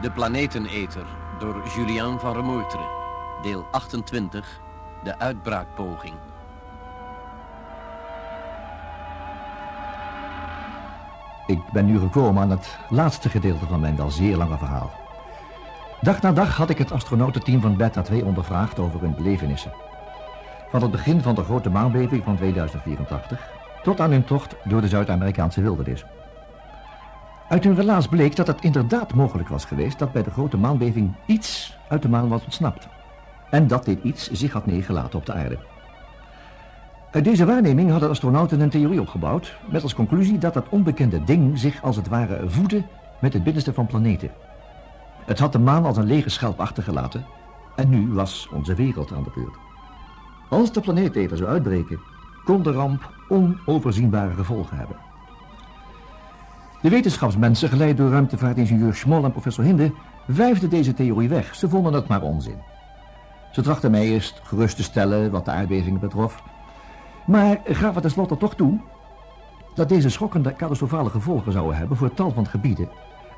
De Planeteneter door Julian van Remoetre. Deel 28. De uitbraakpoging. Ik ben nu gekomen aan het laatste gedeelte van mijn wel zeer lange verhaal. Dag na dag had ik het astronautenteam van Beta 2 ondervraagd over hun belevenissen. Van het begin van de grote maanbeving van 2084 tot aan hun tocht door de Zuid-Amerikaanse wildernis. Uit hun relaas bleek dat het inderdaad mogelijk was geweest dat bij de grote maanbeving iets uit de maan was ontsnapt. En dat dit iets zich had neergelaten op de aarde. Uit deze waarneming hadden astronauten een theorie opgebouwd met als conclusie dat dat onbekende ding zich als het ware voedde met het binnenste van planeten. Het had de maan als een lege schelp achtergelaten en nu was onze wereld aan de beurt. Als de planeeteter zou uitbreken, kon de ramp onoverzienbare gevolgen hebben. De wetenschapsmensen, geleid door ruimtevaartingenieur Schmoll en professor Hinde, wijfden deze theorie weg. Ze vonden het maar onzin. Ze trachten mij eerst gerust te stellen wat de aardbevingen betrof, maar gaven tenslotte toch toe dat deze schokkende catastrofale gevolgen zouden hebben voor tal van gebieden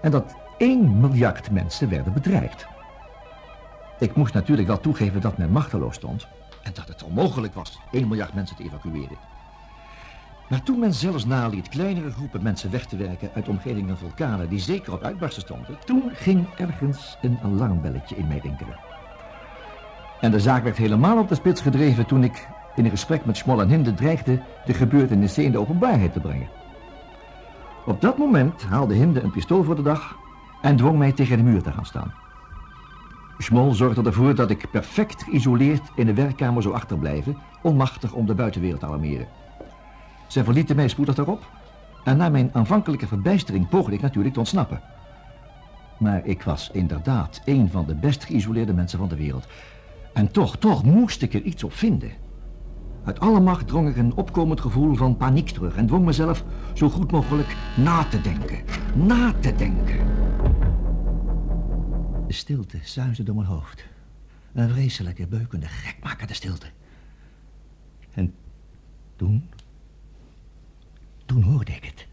en dat 1 miljard mensen werden bedreigd. Ik moest natuurlijk wel toegeven dat men machteloos stond en dat het onmogelijk was 1 miljard mensen te evacueren. Maar toen men zelfs naliet kleinere groepen mensen weg te werken uit omgevingen vulkanen die zeker op uitbarsten stonden, toen ging ergens een alarmbelletje in mij rinkelen. En de zaak werd helemaal op de spits gedreven toen ik in een gesprek met Schmoll en Hinde dreigde de gebeurtenissen in de openbaarheid te brengen. Op dat moment haalde Hinde een pistool voor de dag en dwong mij tegen de muur te gaan staan. Schmoll zorgde ervoor dat ik perfect geïsoleerd in de werkkamer zou achterblijven, onmachtig om de buitenwereld te alarmeren. Zij verlieten mij spoedig daarop en na mijn aanvankelijke verbijstering poogde ik natuurlijk te ontsnappen. Maar ik was inderdaad een van de best geïsoleerde mensen van de wereld. En toch, toch moest ik er iets op vinden. Uit alle macht drong ik een opkomend gevoel van paniek terug en dwong mezelf zo goed mogelijk na te denken. Na te denken. De stilte zuisde door mijn hoofd. Een vreselijke, beukende, gekmakende stilte. En. Toen hoorde ik het.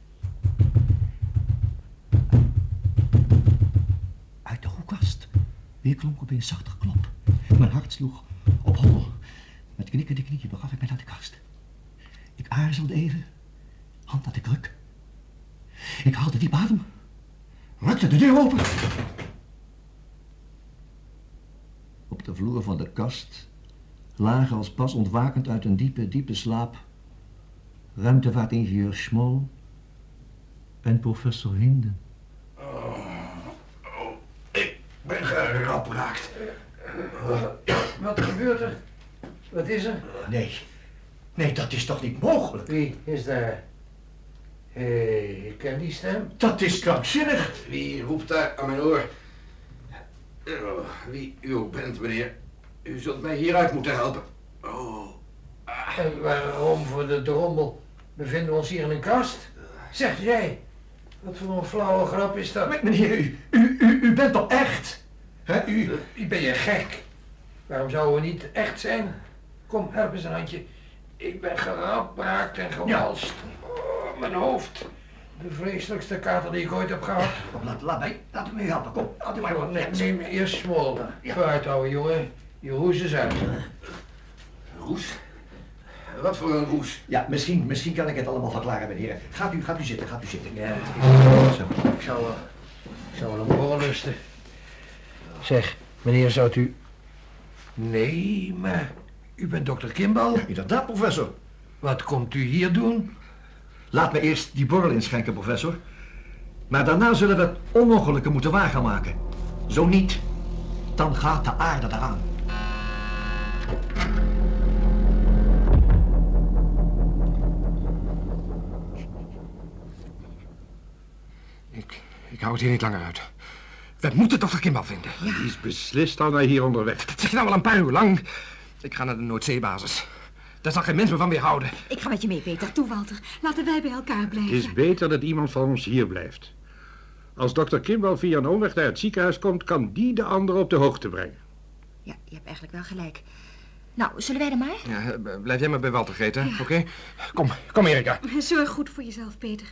Uit de hoekkast weer klonk opeens zacht geklop. Mijn hart sloeg op hol. Met knikkende knieën begaf ik mij naar de kast. Ik aarzelde even, hand aan de kruk. Ik haalde diep adem, rukte de deur open. Op de vloer van de kast lagen als pas ontwakend uit een diepe, diepe slaap ruimtevaartingenieur Schmol en professor Hinden. Oh, oh, ik ben Wat gebeurt er? Wat is er? Nee, nee, dat is toch niet mogelijk? Wie is daar? Hé, hey, ik ken die stem. Dat is krankzinnig. Wie roept daar aan mijn oor? Oh, wie u ook bent, meneer. U zult mij hieruit moeten helpen. Oh. En waarom voor de drommel bevinden we ons hier in een kast? Zeg jij, wat voor een flauwe grap is dat? Meneer, u, u, u, u bent toch echt? Hè, u, u ben je gek? Waarom zouden we niet echt zijn? Kom, help eens een handje. Ik ben gerapraakt en gewalst. Oh, mijn hoofd. De vreselijkste kater die ik ooit heb gehad. Kom, laat, laat mij, laat me helpen. Kom, laat u mij wat nemen. Neem eerst smol. Ja. Vooruit, ouwe jongen. Je roes is uit. Roes? Wat voor een roes? Ja, misschien, misschien kan ik het allemaal verklaren, meneer. Gaat u, gaat u zitten, gaat u zitten. Ja, zo. Ik zou wel, ik zou wel een borrel lusten. Zeg, meneer, zou u... Nee, maar u bent dokter Kimball? Ja, inderdaad, professor. Wat komt u hier doen? Laat me eerst die borrel inschenken, professor. Maar daarna zullen we het onmogelijke moeten waar gaan maken. Zo niet, dan gaat de aarde eraan. Ik, ik hou het hier niet langer uit. We moeten dokter Kimball vinden. Die is beslist al naar hier onderweg. Dat zeg je nou al een paar uur lang. Ik ga naar de Noordzeebasis. Daar zal geen mens me van weerhouden. Ik ga met je mee, Peter. Toe, Walter. Laten wij bij elkaar blijven. Het is beter dat iemand van ons hier blijft. Als dokter Kimball via een omweg naar het ziekenhuis komt... kan die de ander op de hoogte brengen. Ja, je hebt eigenlijk wel gelijk. Nou, zullen wij er maar? Ja, blijf jij maar bij Walter, Greta, ja. oké? Okay? Kom, kom Erika. Zorg goed voor jezelf, Peter.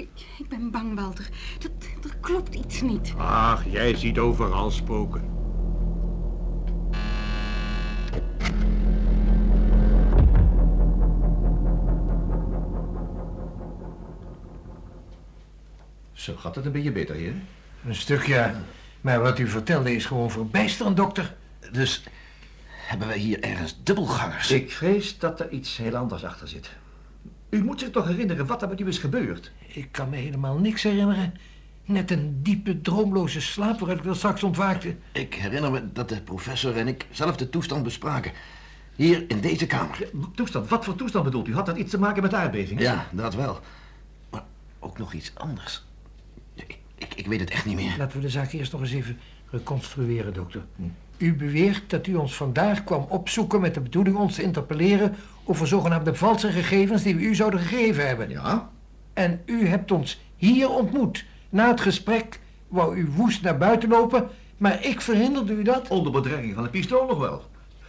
Ik, ik ben bang, Walter. Dat, er klopt iets niet. Ach, jij ziet overal spoken. Zo gaat het een beetje beter, heer. Een stuk, ja. Maar wat u vertelde is gewoon verbijsterend, dokter. Dus hebben wij hier ergens dubbelgangers? Ik vrees dat er iets heel anders achter zit. U moet zich toch herinneren wat er met u is gebeurd? Ik kan me helemaal niks herinneren. Net een diepe, droomloze slaap waaruit ik wel straks ontwaakte. Ik herinner me dat de professor en ik zelf de toestand bespraken. Hier in deze kamer. Toestand, wat voor toestand bedoelt u? Had dat iets te maken met de aardbeving? Ja, dat wel. Maar ook nog iets anders. Ik, ik, ik weet het echt niet meer. Laten we de zaak eerst nog eens even reconstrueren, dokter. U beweert dat u ons vandaag kwam opzoeken met de bedoeling ons te interpelleren over zogenaamde valse gegevens die we u zouden gegeven hebben. Ja? En u hebt ons hier ontmoet. Na het gesprek wou u woest naar buiten lopen, maar ik verhinderde u dat. Onder bedreiging van een pistool nog wel.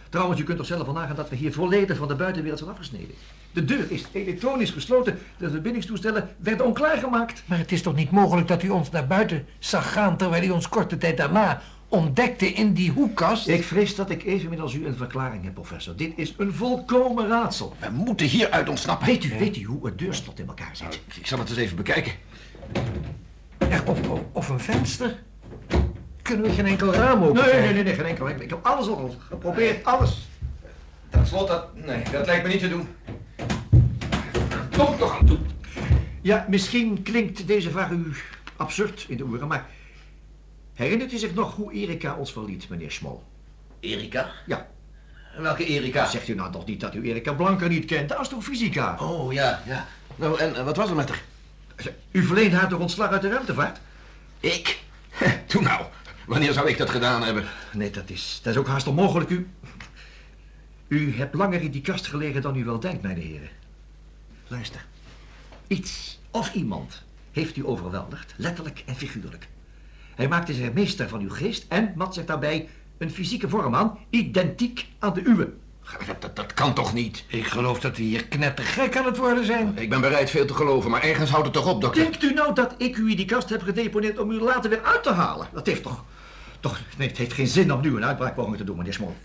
Trouwens, u kunt toch zelf van nagaan dat we hier volledig van de buitenwereld zijn afgesneden. De deur is elektronisch gesloten, de verbindingstoestellen werden onklaargemaakt. Maar het is toch niet mogelijk dat u ons naar buiten zag gaan terwijl u ons korte tijd daarna ontdekte in die hoekkast? Ik vrees dat ik evenmin als u een verklaring heb, professor. Dit is een volkomen raadsel. We moeten hieruit ontsnappen. Weet u, weet u hoe het deurslot in elkaar zit? Ik zal het eens even bekijken. Ja, of, of, of een venster? Kunnen we geen enkel raam open? Nee, nee, nee, nee, geen enkel. Ik heb alles al geprobeerd, alles. Dat slot, dat... Nee, dat lijkt me niet te doen. Kom toch aan toe. Ja, misschien klinkt deze vraag u absurd in de oren, maar... Herinnert u zich nog hoe Erika ons verliet, meneer Schmol? Erika? Ja. Welke Erika? Zegt u nou toch niet dat u Erika Blanker niet kent, de astrofysica? Oh, ja, ja. Nou, en wat was er met haar? U verleent haar toch ontslag uit de ruimtevaart? Ik? Toen nou. Wanneer zou ik dat gedaan hebben? Nee, dat is, dat is ook haast onmogelijk. U, u hebt langer in die kast gelegen dan u wel denkt, mijn heren. Luister. Iets of iemand heeft u overweldigd, letterlijk en figuurlijk. Hij maakte zich meester van uw geest en mat zich daarbij een fysieke vorm aan, identiek aan de uwe. Dat, dat, dat kan toch niet? Ik geloof dat we hier knettergek aan het worden zijn. Ik ben bereid veel te geloven, maar ergens houdt het toch op, dokter? Denkt u nou dat ik u in die kast heb gedeponeerd om u later weer uit te halen? Dat heeft toch... Toch, nee, het heeft geen zin om nu een uitbraakpoging te doen, meneer Smol.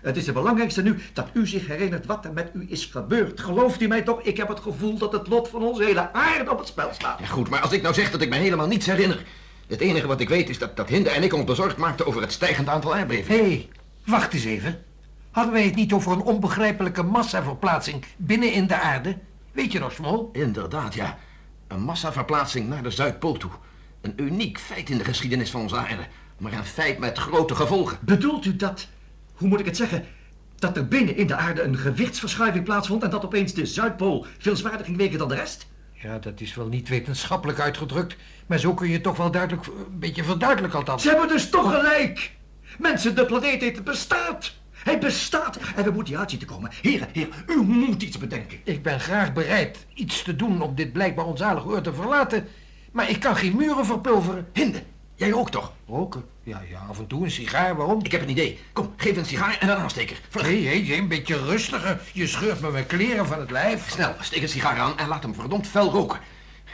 Het is het belangrijkste nu dat u zich herinnert wat er met u is gebeurd. Gelooft u mij toch, ik heb het gevoel dat het lot van onze hele aarde op het spel staat. Ja, goed, maar als ik nou zeg dat ik me helemaal niets herinner... Het enige wat ik weet is dat, dat Hinde en ik ons bezorgd maakten over het stijgend aantal aardbevingen. Hé, hey, wacht eens even. Hadden wij het niet over een onbegrijpelijke massaverplaatsing binnen in de aarde? Weet je nog, Smol? Inderdaad, ja. Een massaverplaatsing naar de Zuidpool toe. Een uniek feit in de geschiedenis van onze aarde. Maar een feit met grote gevolgen. Bedoelt u dat, hoe moet ik het zeggen, dat er binnen in de aarde een gewichtsverschuiving plaatsvond en dat opeens de Zuidpool veel zwaarder ging wegen dan de rest? Ja, dat is wel niet wetenschappelijk uitgedrukt, maar zo kun je toch wel duidelijk, een beetje verduidelijken althans. Ze hebben dus toch gelijk! Mensen, de planeet heeft bestaat! Hij bestaat en we moeten hier uitzien te komen. Heren, heren, u moet iets bedenken. Ik ben graag bereid iets te doen om dit blijkbaar onzalige oor te verlaten, maar ik kan geen muren verpulveren. Hinde, jij ook toch? Roken? Ja, ja, af en toe een sigaar, waarom? Ik heb een idee. Kom, geef een sigaar en een aansteker. Vlug. Hé, hé, hey, een beetje rustiger. Je scheurt me mijn kleren van het lijf. Snel, steek een sigaar aan en laat hem verdomd fel roken.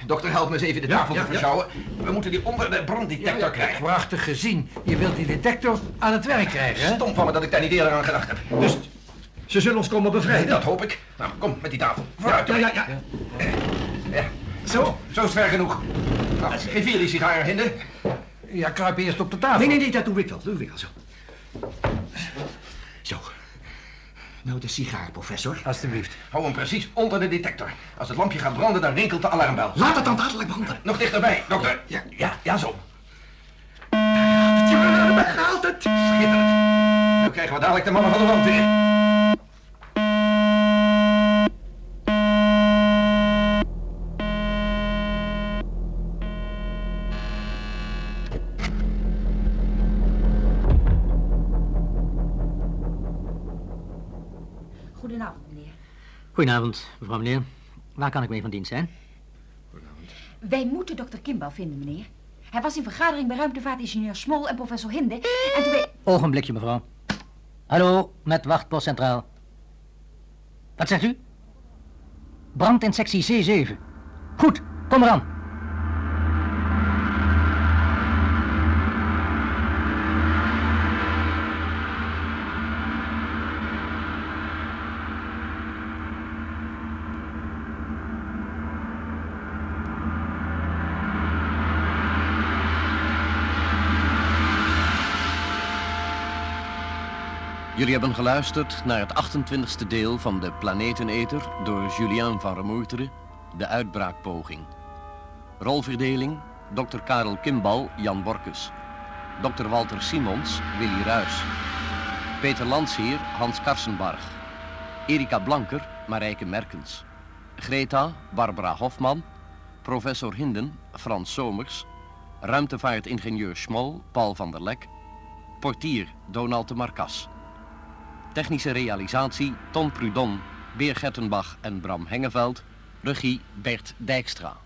Dokter, help me eens even de tafel ja, te versjouwen. We moeten die onder de branddetector krijgen. Prachtig gezien. Je wilt die detector aan het werk krijgen, hè? Stom van me dat ik daar niet eerder aan gedacht heb. Dus ze zullen ons komen bevrijden. Dat hoop ik. Nou, kom met die tafel. Vooruit. Ja, ja, ja. Ja. Zo, zo is het ver genoeg. Nou, geef hier die sigaar, Hinde. Ja, kruip eerst op de tafel. Nee, nee, nee, dat doe ik wel. Dat doe ik wel zo. Zo. Nou, de sigaar, professor. Alsjeblieft. Hou hem precies onder de detector. Als het lampje gaat branden, dan rinkelt de alarmbel. Laat het dan dadelijk branden. Nog dichterbij, dokter. Ja, ja, ja, zo. Daar gaat het. Schitterend. Nu krijgen we dadelijk de mannen van de wand weer. Goedenavond, mevrouw meneer. Waar kan ik mee van dienst zijn? Wij moeten dokter Kimball vinden, meneer. Hij was in vergadering bij ruimtevaartingenieur Smol en professor Hinde. En toen wij... Ogenblikje, mevrouw. Hallo, met wachtpost centraal. Wat zegt u? Brand in sectie C7. Goed, kom eraan. Jullie hebben geluisterd naar het 28e deel van de Planeteneter door Julien van Remoeteren, de uitbraakpoging. Rolverdeling, Dr. Karel Kimbal, Jan Borkes. Dr. Walter Simons, Willy Ruys. Peter Landsheer, Hans Karsenbarg. Erika Blanker, Marijke Merkens. Greta, Barbara Hofman. Professor Hinden, Frans Somers. Ruimtevaartingenieur Schmol, Paul van der Lek. Portier, Donald de Marcas. Technische realisatie, Ton Prudon, Beer Gertenbach en Bram Hengeveld. Regie, Bert Dijkstra.